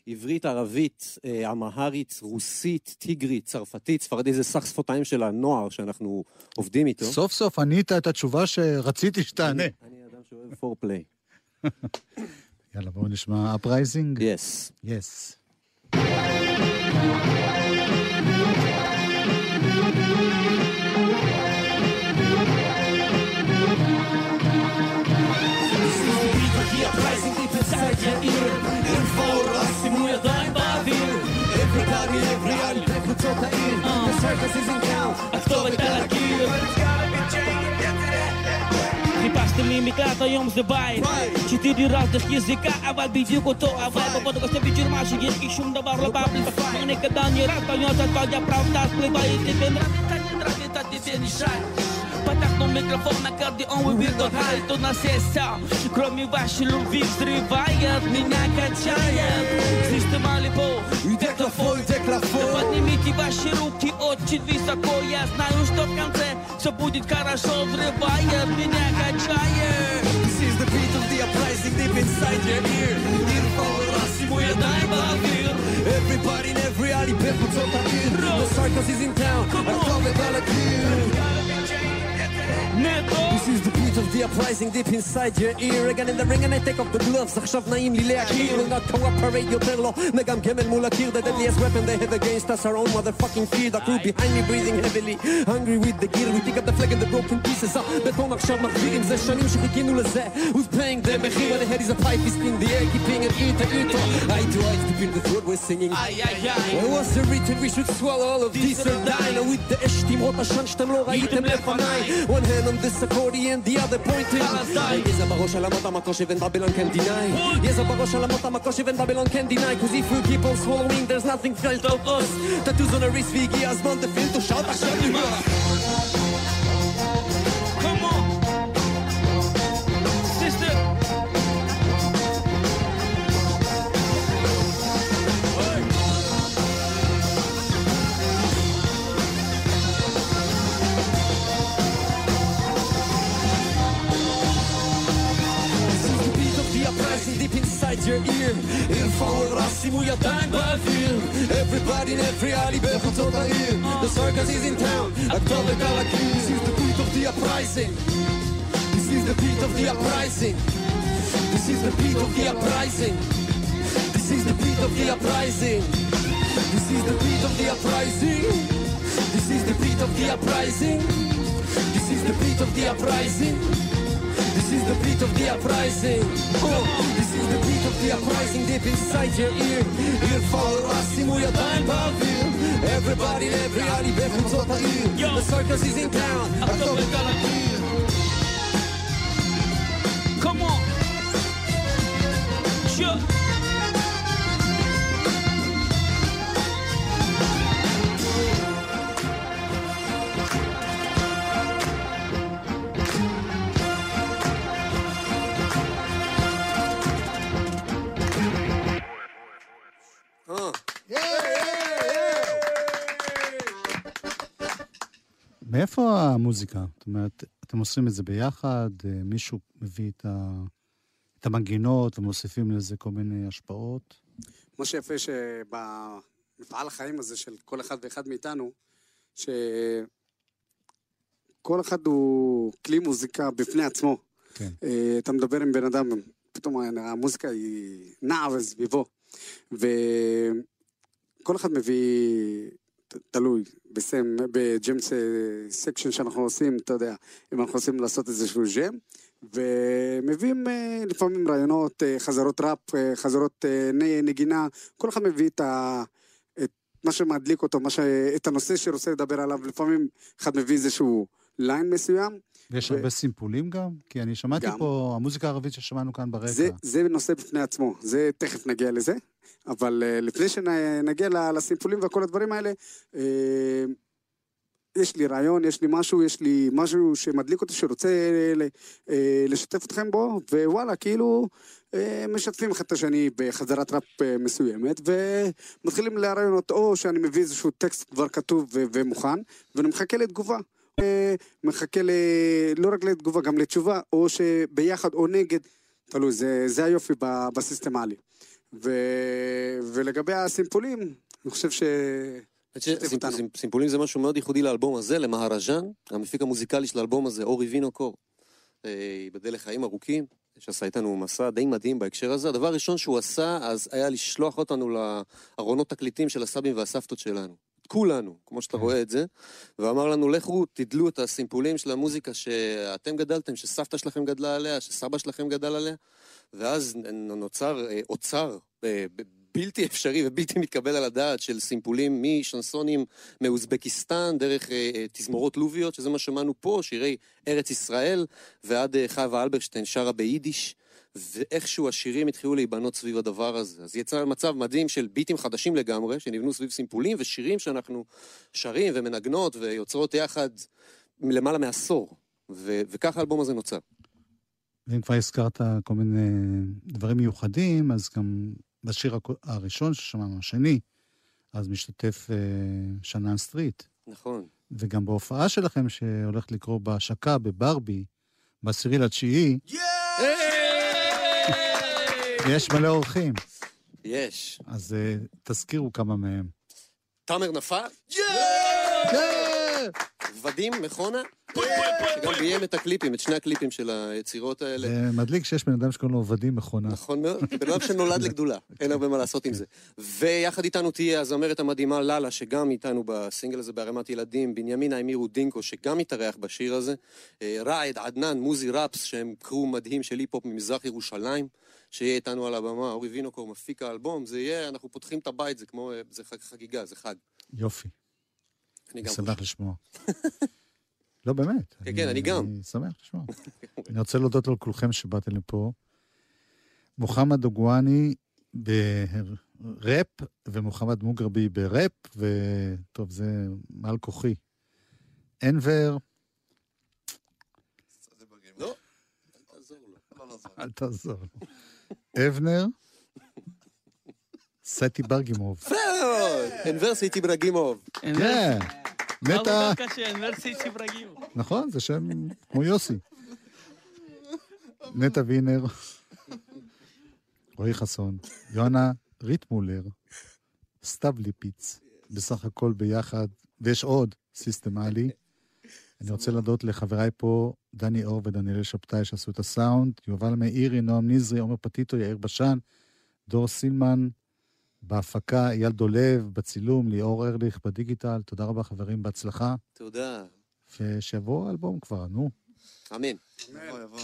בעברית, ערבית, אה, אמהרית, רוסית, טיגרית, צרפתית, ספרדית, זה סך שפתיים של הנוער שאנחנו עובדים איתו. סוף סוף ענית את התשובה שרציתי שתענה. אני אדם שאוהב פורפליי. יאללה, בואו נשמע אפרייזינג. יס. יס. כי למצוא תאים, בסרקס איזן קאו, הכתובת על הקיר. חיפשתי לי מקלט, היום זה בית. שתדעי רב תחי זיקה, אבל בדיוק אותו הווי. בפודקאסט בג'רמה שיש לי שום דבר לא בא בלי פייט. אני קטן נראה, טעויות, אתה יודע, פראוטה, פליבה, איתי בן רב, תתתי, תתתי, תתתי, תתתי, Zataknął mikrofon, akordeon wybiegł haj To nas jest sam, кроме вашей любви Взрывает меня, качает Слишком алибо И декрафон, декрафон Поднимите ваши руки очень высоко Я знаю, что в конце все будет хорошо Взрывает меня, качает This is the beat of the uprising deep inside your ear Нервовый раз, ему я дай бавир Everybody in every alley, barefoot on my ear The circus is in town, I love it all clear This is the beat of the uprising deep inside your ear Again in the ring and I take off the gloves עכשיו נעים לי להכיר will not cooperate יותר לא מגמגם אל מול הקיר The deadliest weapon they have against us our own motherfucking fear The crew behind me breathing heavily Hungry with the gear We pick up the flag and the broken pieces הבטון עכשיו מחזירים זה שנים שחיכינו לזה Who's paying the מחיר When the head is a pipe is in the air Keeping it ear to ear to Eye to eye to feel the throat we're singing איי איי איי It was written we should swallow all of this or die Now with the אש תמרות עשן שאתם לא ראיתם לפניי One hand on this accordion, the other pointing. Yes, I'm a even Babylon can deny. Yes, I'm a even Babylon can deny. Cause if we keep on swallowing, there's nothing felt of us. Tattoos on our wrist, Vigi, Asman, the field to shout, Hashem, inside your ear. Informatie hoe je dankbaar viel Everybody in every alley hear The circus is in town, I told the galaxy This is the beat of the uprising. This is the beat of the uprising. This is the beat of the uprising. This is the beat of the uprising. This is the beat of the uprising. This is the beat of the uprising. This is the beat of the uprising. This is the beat of the uprising. Oh, this is the beat of the uprising deep inside your ear. You'll follow us in we are dying Everybody, everybody, back from Total The circus is in town. October gonna clear. מאיפה המוזיקה? זאת אומרת, אתם עושים את זה ביחד, אה, מישהו מביא את, ה... את המנגינות ומוסיפים לזה כל מיני השפעות? מה שיפה שבמפעל החיים הזה של כל אחד ואחד מאיתנו, שכל אחד הוא כלי מוזיקה בפני עצמו. כן. אה, אתה מדבר עם בן אדם, פתאום המוזיקה היא נעה סביבו. וכל אחד מביא, תלוי, בסם, ב jam session שאנחנו עושים, אתה יודע, אם אנחנו רוצים לעשות איזשהו jam, ומביאים אה, לפעמים רעיונות, אה, חזרות ראפ, אה, חזרות אה, נגינה, כל אחד מביא את ה... מה שמדליק אותו, מה ש... את הנושא שרוצה לדבר עליו, לפעמים אחד מביא איזשהו line מסוים, ויש ו- הרבה סימפולים גם? כי אני שמעתי גם. פה, המוזיקה הערבית ששמענו כאן ברקע. זה, זה נושא בפני עצמו, זה תכף נגיע לזה, אבל uh, לפני שנגיע לסימפולים וכל הדברים האלה, uh, יש לי רעיון, יש לי משהו, יש לי משהו שמדליק אותי, שרוצה uh, לשתף אתכם בו, ווואלה, כאילו משתפים אחד את השני בחזרת ראפ מסוימת, ומתחילים לרעיונות, או שאני מביא איזשהו טקסט כבר כתוב ומוכן, ואני מחכה לתגובה. מחכה ל... לא רק לתגובה, גם לתשובה, או שביחד או נגד, תלוי, זה, זה היופי ב- בסיסטם עלי. ו... ולגבי הסימפולים, אני חושב ש... סימפולים זה משהו מאוד ייחודי לאלבום הזה, למהרז'אן, המפיק המוזיקלי של האלבום הזה, אורי וינו קור. אה, ייבדל לחיים ארוכים, שעשה איתנו מסע די מדהים בהקשר הזה. הדבר הראשון שהוא עשה, אז היה לשלוח אותנו לארונות תקליטים של הסבים והסבתות שלנו. כולנו, כמו שאתה רואה את זה, ואמר לנו, לכו, תדלו את הסימפולים של המוזיקה שאתם גדלתם, שסבתא שלכם גדלה עליה, שסבא שלכם גדל עליה, ואז נוצר אה, אוצר אה, בלתי אפשרי ובלתי מתקבל על הדעת של סימפולים משנסונים מאוזבקיסטן, דרך אה, אה, תזמורות לוביות, שזה מה שמענו פה, שירי ארץ ישראל, ועד אה, חווה אלברשטיין שרה ביידיש. ואיכשהו השירים התחילו להיבנות סביב הדבר הזה. אז יצא מצב מדהים של ביטים חדשים לגמרי, שנבנו סביב סימפולים, ושירים שאנחנו שרים ומנגנות ויוצרות יחד למעלה מעשור. ו- וככה האלבום הזה נוצר. ואם כבר הזכרת כל מיני דברים מיוחדים, אז גם בשיר הראשון ששמענו, השני, אז משתתף אה, שנן סטריט. נכון. וגם בהופעה שלכם, שהולכת לקרוא בהשקה בברבי, בעשירי לתשיעי, יש מלא אורחים. יש. אז אה, תזכירו כמה מהם. תאמר נפל? ודים מכונה? שגם ביים את הקליפים, את שני הקליפים של היצירות האלה. זה מדליק שיש בן אדם שקוראים לו עובדים מכונה. נכון מאוד, בן אדם שנולד לגדולה, אין הרבה מה לעשות עם זה. ויחד איתנו תהיה הזמרת המדהימה לאלה, שגם איתנו בסינגל הזה בערימת ילדים, בנימין האמירו דינקו, שגם מתארח בשיר הזה, אה, ראעד, עדנן, מוזי רפס, שהם קרו מדהים של היפ-הופ ממזרח ירושלים, שיהיה איתנו על הבמה, אורי וינוקור מפיק האלבום, זה יהיה, אנחנו פותחים את הבית, זה כמו, זה חג- חגיגה, זה חג. יופי, אני גם שמח לשמוע. לא, באמת. כן, כן, אני גם. אני שמח לשמוע. אני רוצה להודות לכולכם שבאתם לפה. מוחמד דוגואני בראפ, ומוחמד מוגרבי בראפ, וטוב, זה מעל כוחי. אנבר, לא, אל תעזור לו. אבנר, סטי ברגימוב. אוניברסיטי ברג'ימוב. כן, נטע. נכון, זה שם כמו יוסי. נטע וינר, רועי חסון, יונה ריטמולר, סתיו ליפיץ, בסך הכל ביחד, ויש עוד, סיסטמלי. אני רוצה להודות לחבריי פה, דני אור ודניאל שבתאי שעשו את הסאונד, יובל מאירי, נועם נזרי, עומר פטיטו, יאיר בשן, דור סילמן, בהפקה, אייל דולב, בצילום, ליאור ארליך, בדיגיטל. תודה רבה, חברים, בהצלחה. תודה. ושיבוא האלבום כבר, נו. אמן. יבוא, יבוא.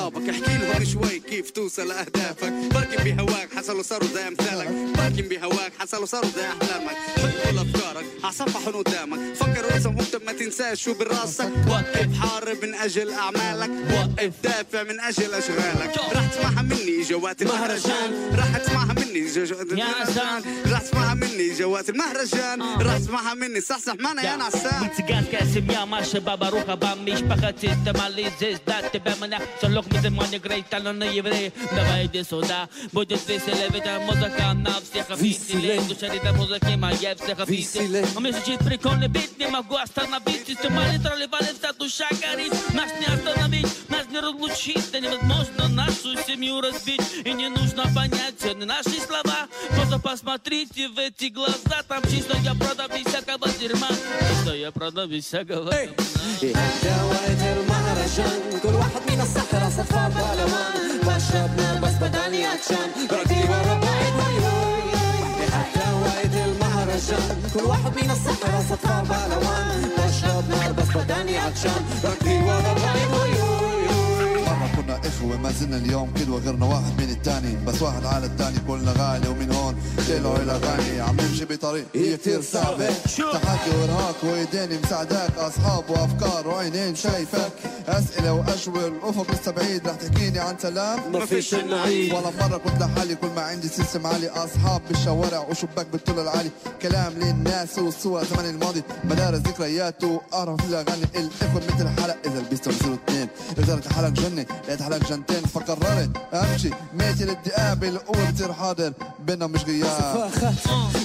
اصحابك احكي لهم شوي كيف توصل لأهدافك. باركن بهواك حصلوا صاروا زي أمثالك. باركن بهواك حصلوا صاروا زي أحلامك. حط كل افكارك اعصابهم قدامك فكر واسم وانت ما تنساش شو براسك. وقف حارب من أجل أعمالك. وقف دافع من أجل أشغالك. راح تسمعها مني جوات المهرجان. راح تسمعها مني جوات المهرجان. راح تسمعها مني جوات المهرجان. آه. راح تسمعها مني. صحصح معنا يا نعسان كاسم يا ما شباب أروح ابام مش بختي زيز دات تبامنا سلوك Видимо, не грейтан, но не еврей Давай иди сюда, будет веселее Ведь музыка на всех веселей Душа ритм музыки моей всех веселей У меня звучит прикольный бит, не могу остановить Система литрали валит, вся душа горит Нас не остановить, нас не разлучить Да невозможно нашу семью разбить. И не нужно понять, все не наши слова. Просто посмотрите в эти глаза Там чисто я продам без всякого дерьма. Чисто я продам без всякого дерьма. كل واحد من الصحراء صفا بالوان بشربنا بس بداني عطشان راكدين ورا بعض مرة كنا إخوة ما زلنا اليوم كل وغيرنا واحد من التاني بس واحد على التاني كلنا غالي ومن هون. ليلة إلى غالي عم نمشي بطريق هي كتير صعبة تحدي وإرهاق وإيديني مساعداك. أصحاب وأفكار وعينين شايفك أسئلة وأجوبة الأفق لسه بعيد. رح تحكيني عن سلام؟ ما فيش النعيم ولا مرة كنت لحالي كل ما عندي سيستم عالي. أصحاب بالشوارع وشباك بالطول العالي. كلام للناس والصور زمان الماضي. مدارس ذكريات وأعرف الأغاني الإخوة مثل حلق إذا لبست بصيروا اثنين إذا حالك جنة لقيت حالك جنتين. فقررت أمشي ميتي للدقاب القوة بتصير حاضر بينا مش غياب فاخت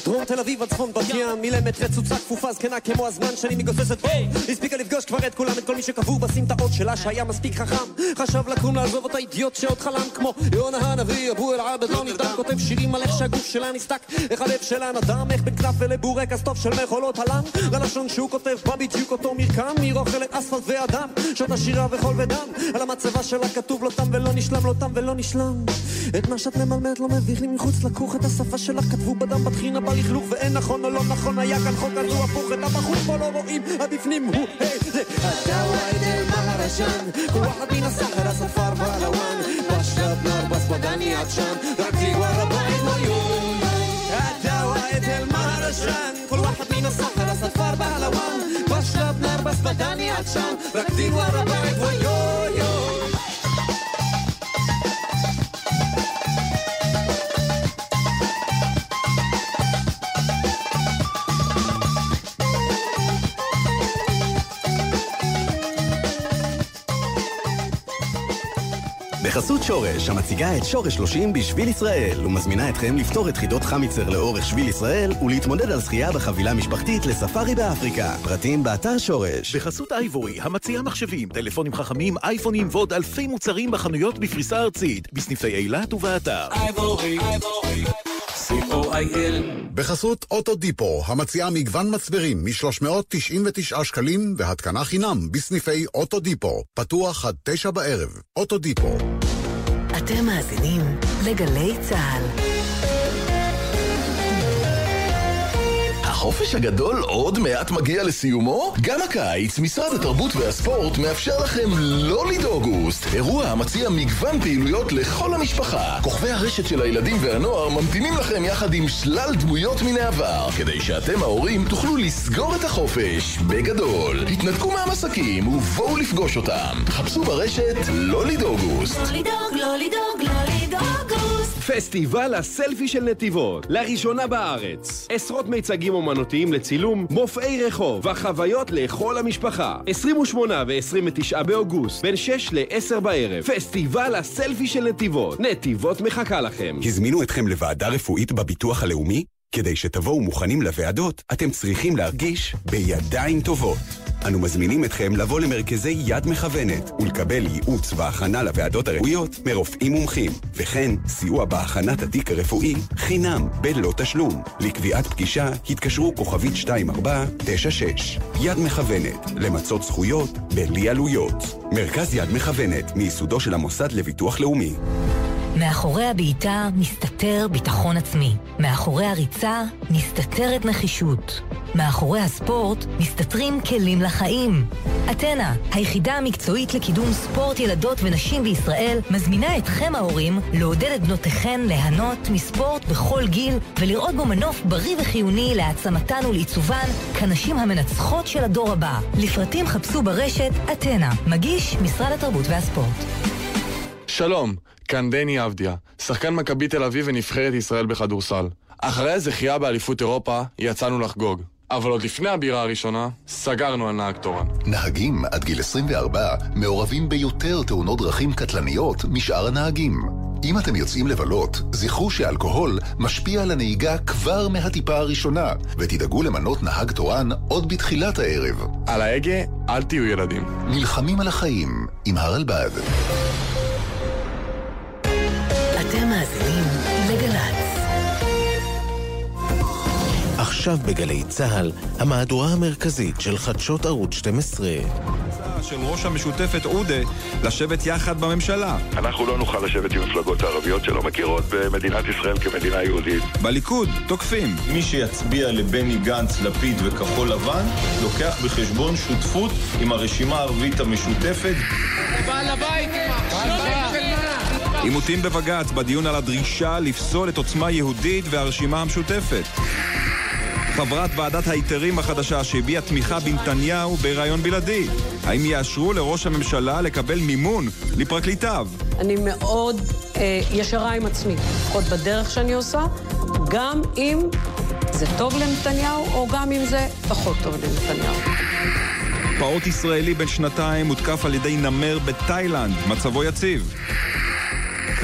دروب תל אביב עד צפון בת ים, מילמת רצוצה כפופה זקנה כמו הזמן שאני מגוססת בו. הספיקה לפגוש כבר את כולם, את כל מי שקבור בסמטאות שלה שהיה מספיק חכם. חשב לקום לעזוב אותה אידיוט שעוד חלם כמו יונה הנביא, אבו אל-עבד לא נרדם, כותב שירים על איך שהגוף שלה נסתק, איך הלב שלה נדם, איך בין כנף ולבורקס טוב של מכולות הלם. ללשון שהוא כותב בא בדיוק אותו מרקם, עיר אוכלת אספלט ואדם, שעות שירה וחול ודם. על המצבה שלה כתוב לא תם ולא נשלם, לא תם ולא נשלם. את מה שאת ממלמלת לא מביך לי מחוץ לכוך. את השפה שלך כתבו בדם בתחינה בלכלוך ואין נכון או לא נכון היה כאן חוק כזו הפוך. את הבחור פה לא רואים הבפנים הוא זה אתה ואיד אל מהרשן וואחד מן הסחר הספר והלוואן בשלב נרבס בדני עדשן רק לי ורבעי ויום לא אתה ואיד כל ואחד מן הסחר הספר והלוואן בשלב נרבס בדני עדשן רק בחסות שורש, המציגה את שורש 30 בשביל ישראל, ומזמינה אתכם לפתור את חידות חמיצר לאורך שביל ישראל, ולהתמודד על זכייה בחבילה משפחתית לספארי באפריקה. פרטים באתר שורש. בחסות אייבורי, המציע מחשבים, טלפונים חכמים, אייפונים ועוד אלפי מוצרים בחנויות בפריסה ארצית, בסניפי אילת ובאתר. אייבורי, co.il בחסות אוטודיפו, המציעה מגוון מצברים מ-399 שקלים והתקנה חינם בסניפי אוטודיפו, פתוח עד תשע בערב. אוטודיפו. אתם מאזינים לגלי צה"ל. החופש הגדול עוד מעט מגיע לסיומו? גם הקיץ, משרד התרבות והספורט מאפשר לכם לא לדאוגוסט. אירוע המציע מגוון פעילויות לכל המשפחה. כוכבי הרשת של הילדים והנוער ממתינים לכם יחד עם שלל דמויות מן העבר, כדי שאתם ההורים תוכלו לסגור את החופש בגדול. התנתקו מהמסקים ובואו לפגוש אותם. חפשו ברשת לא לדאוגוסט. לא לדאוג, לא לדאוג, לא לדאוגוסט. פסטיבל הסלפי של נתיבות, לראשונה בארץ. עשרות מיצגים אומנותיים לצילום, מופעי רחוב וחוויות לכל המשפחה. 28 ו-29 באוגוסט, בין 6 ל-10 בערב. פסטיבל הסלפי של נתיבות. נתיבות מחכה לכם. הזמינו אתכם לוועדה רפואית בביטוח הלאומי? כדי שתבואו מוכנים לוועדות, אתם צריכים להרגיש בידיים טובות. אנו מזמינים אתכם לבוא למרכזי יד מכוונת ולקבל ייעוץ והכנה לוועדות הרפואיות מרופאים מומחים, וכן סיוע בהכנת התיק הרפואי חינם בלא תשלום. לקביעת פגישה התקשרו כוכבית 2496. יד מכוונת, למצות זכויות בלי עלויות. מרכז יד מכוונת, מייסודו של המוסד לביטוח לאומי. מאחורי הבעיטה מסתתר ביטחון עצמי. מאחורי הריצה מסתתרת נחישות. מאחורי הספורט מסתתרים כלים לחיים. אתנה, היחידה המקצועית לקידום ספורט ילדות ונשים בישראל, מזמינה אתכם ההורים לעודד את בנותיכן ליהנות מספורט בכל גיל ולראות בו מנוף בריא וחיוני להעצמתן ולעיצובן כנשים המנצחות של הדור הבא. לפרטים חפשו ברשת אתנה, מגיש משרד התרבות והספורט. שלום, כאן דני אבדיה, שחקן מכבי תל אביב ונבחרת ישראל בכדורסל. אחרי הזכייה באליפות אירופה, יצאנו לחגוג. אבל עוד לפני הבירה הראשונה, סגרנו על נהג תורן. נהגים עד גיל 24 מעורבים ביותר תאונות דרכים קטלניות משאר הנהגים. אם אתם יוצאים לבלות, זכרו שאלכוהול משפיע על הנהיגה כבר מהטיפה הראשונה, ותדאגו למנות נהג תורן עוד בתחילת הערב. על ההגה, אל תהיו ילדים. נלחמים על החיים עם הרלב"ד. אתם מאזינים לגל"צ. עכשיו בגלי צה"ל, המהדורה המרכזית של חדשות ערוץ 12. של ראש המשותפת עודה לשבת יחד בממשלה. אנחנו לא נוכל לשבת עם מפלגות ערביות שלא מכירות במדינת ישראל כמדינה יהודית. בליכוד תוקפים. מי שיצביע לבני גנץ, לפיד וכחול לבן, לוקח בחשבון שותפות עם הרשימה הערבית המשותפת. בעל הבית, מה? עימותים בבג"ץ בדיון על הדרישה לפסול את עוצמה יהודית והרשימה המשותפת. חברת ועדת ההיתרים החדשה שהביעה תמיכה בנתניהו בריאיון בלעדי. האם יאשרו לראש הממשלה לקבל מימון לפרקליטיו? אני מאוד אה, ישרה עם עצמי, לפחות בדרך שאני עושה, גם אם זה טוב לנתניהו, או גם אם זה פחות טוב לנתניהו. פעוט ישראלי בן שנתיים הותקף על ידי נמר בתאילנד, מצבו יציב.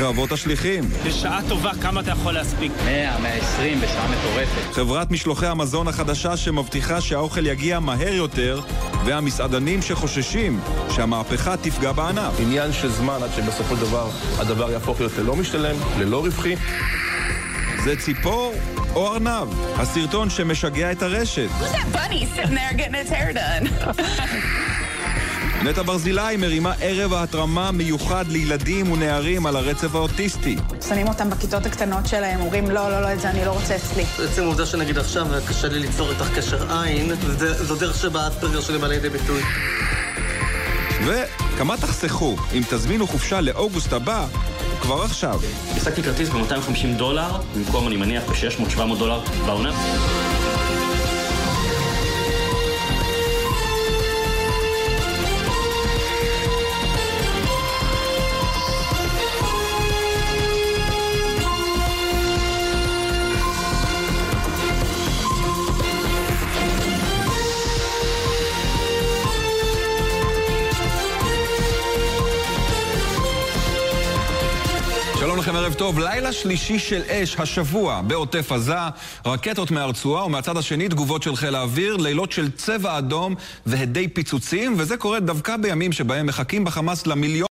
קרבות השליחים. בשעה טובה כמה אתה יכול להספיק? 100, 120 בשעה מטורפת. חברת משלוחי המזון החדשה שמבטיחה שהאוכל יגיע מהר יותר, והמסעדנים שחוששים שהמהפכה תפגע בענף. עניין של זמן עד שבסופו של דבר הדבר יהפוך להיות ללא משתלם, ללא רווחי. זה ציפור או ארנב, הסרטון שמשגע את הרשת. Who's that bunny sitting there getting its hair done? נטע ברזילי מרימה ערב ההתרמה מיוחד לילדים ונערים על הרצף האוטיסטי. שמים אותם בכיתות הקטנות שלהם, אומרים לא, לא, לא, את זה אני לא רוצה אצלי. עצם העובדה שנגיד עכשיו קשה לי ליצור איתך קשר עין, וזה- זו דרך שבה האספרגר שלי בא לידי ביטוי. וכמה תחסכו אם תזמינו חופשה לאוגוסט הבא, כבר עכשיו. השגתי כרטיס ב-250 דולר, במקום אני מניח ב-600-700 דולר בעונה. ערב טוב. לילה שלישי של אש השבוע בעוטף עזה, רקטות מהרצועה ומהצד השני תגובות של חיל האוויר, לילות של צבע אדום והדי פיצוצים, וזה קורה דווקא בימים שבהם מחכים בחמאס למיליון...